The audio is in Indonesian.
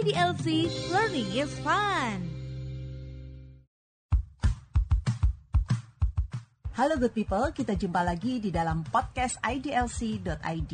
IDLC Learning is Fun. Halo good people, kita jumpa lagi di dalam podcast IDLC.id.